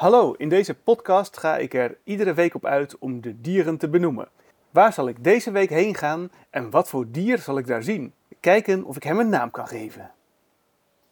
Hallo, in deze podcast ga ik er iedere week op uit om de dieren te benoemen. Waar zal ik deze week heen gaan en wat voor dier zal ik daar zien? Kijken of ik hem een naam kan geven.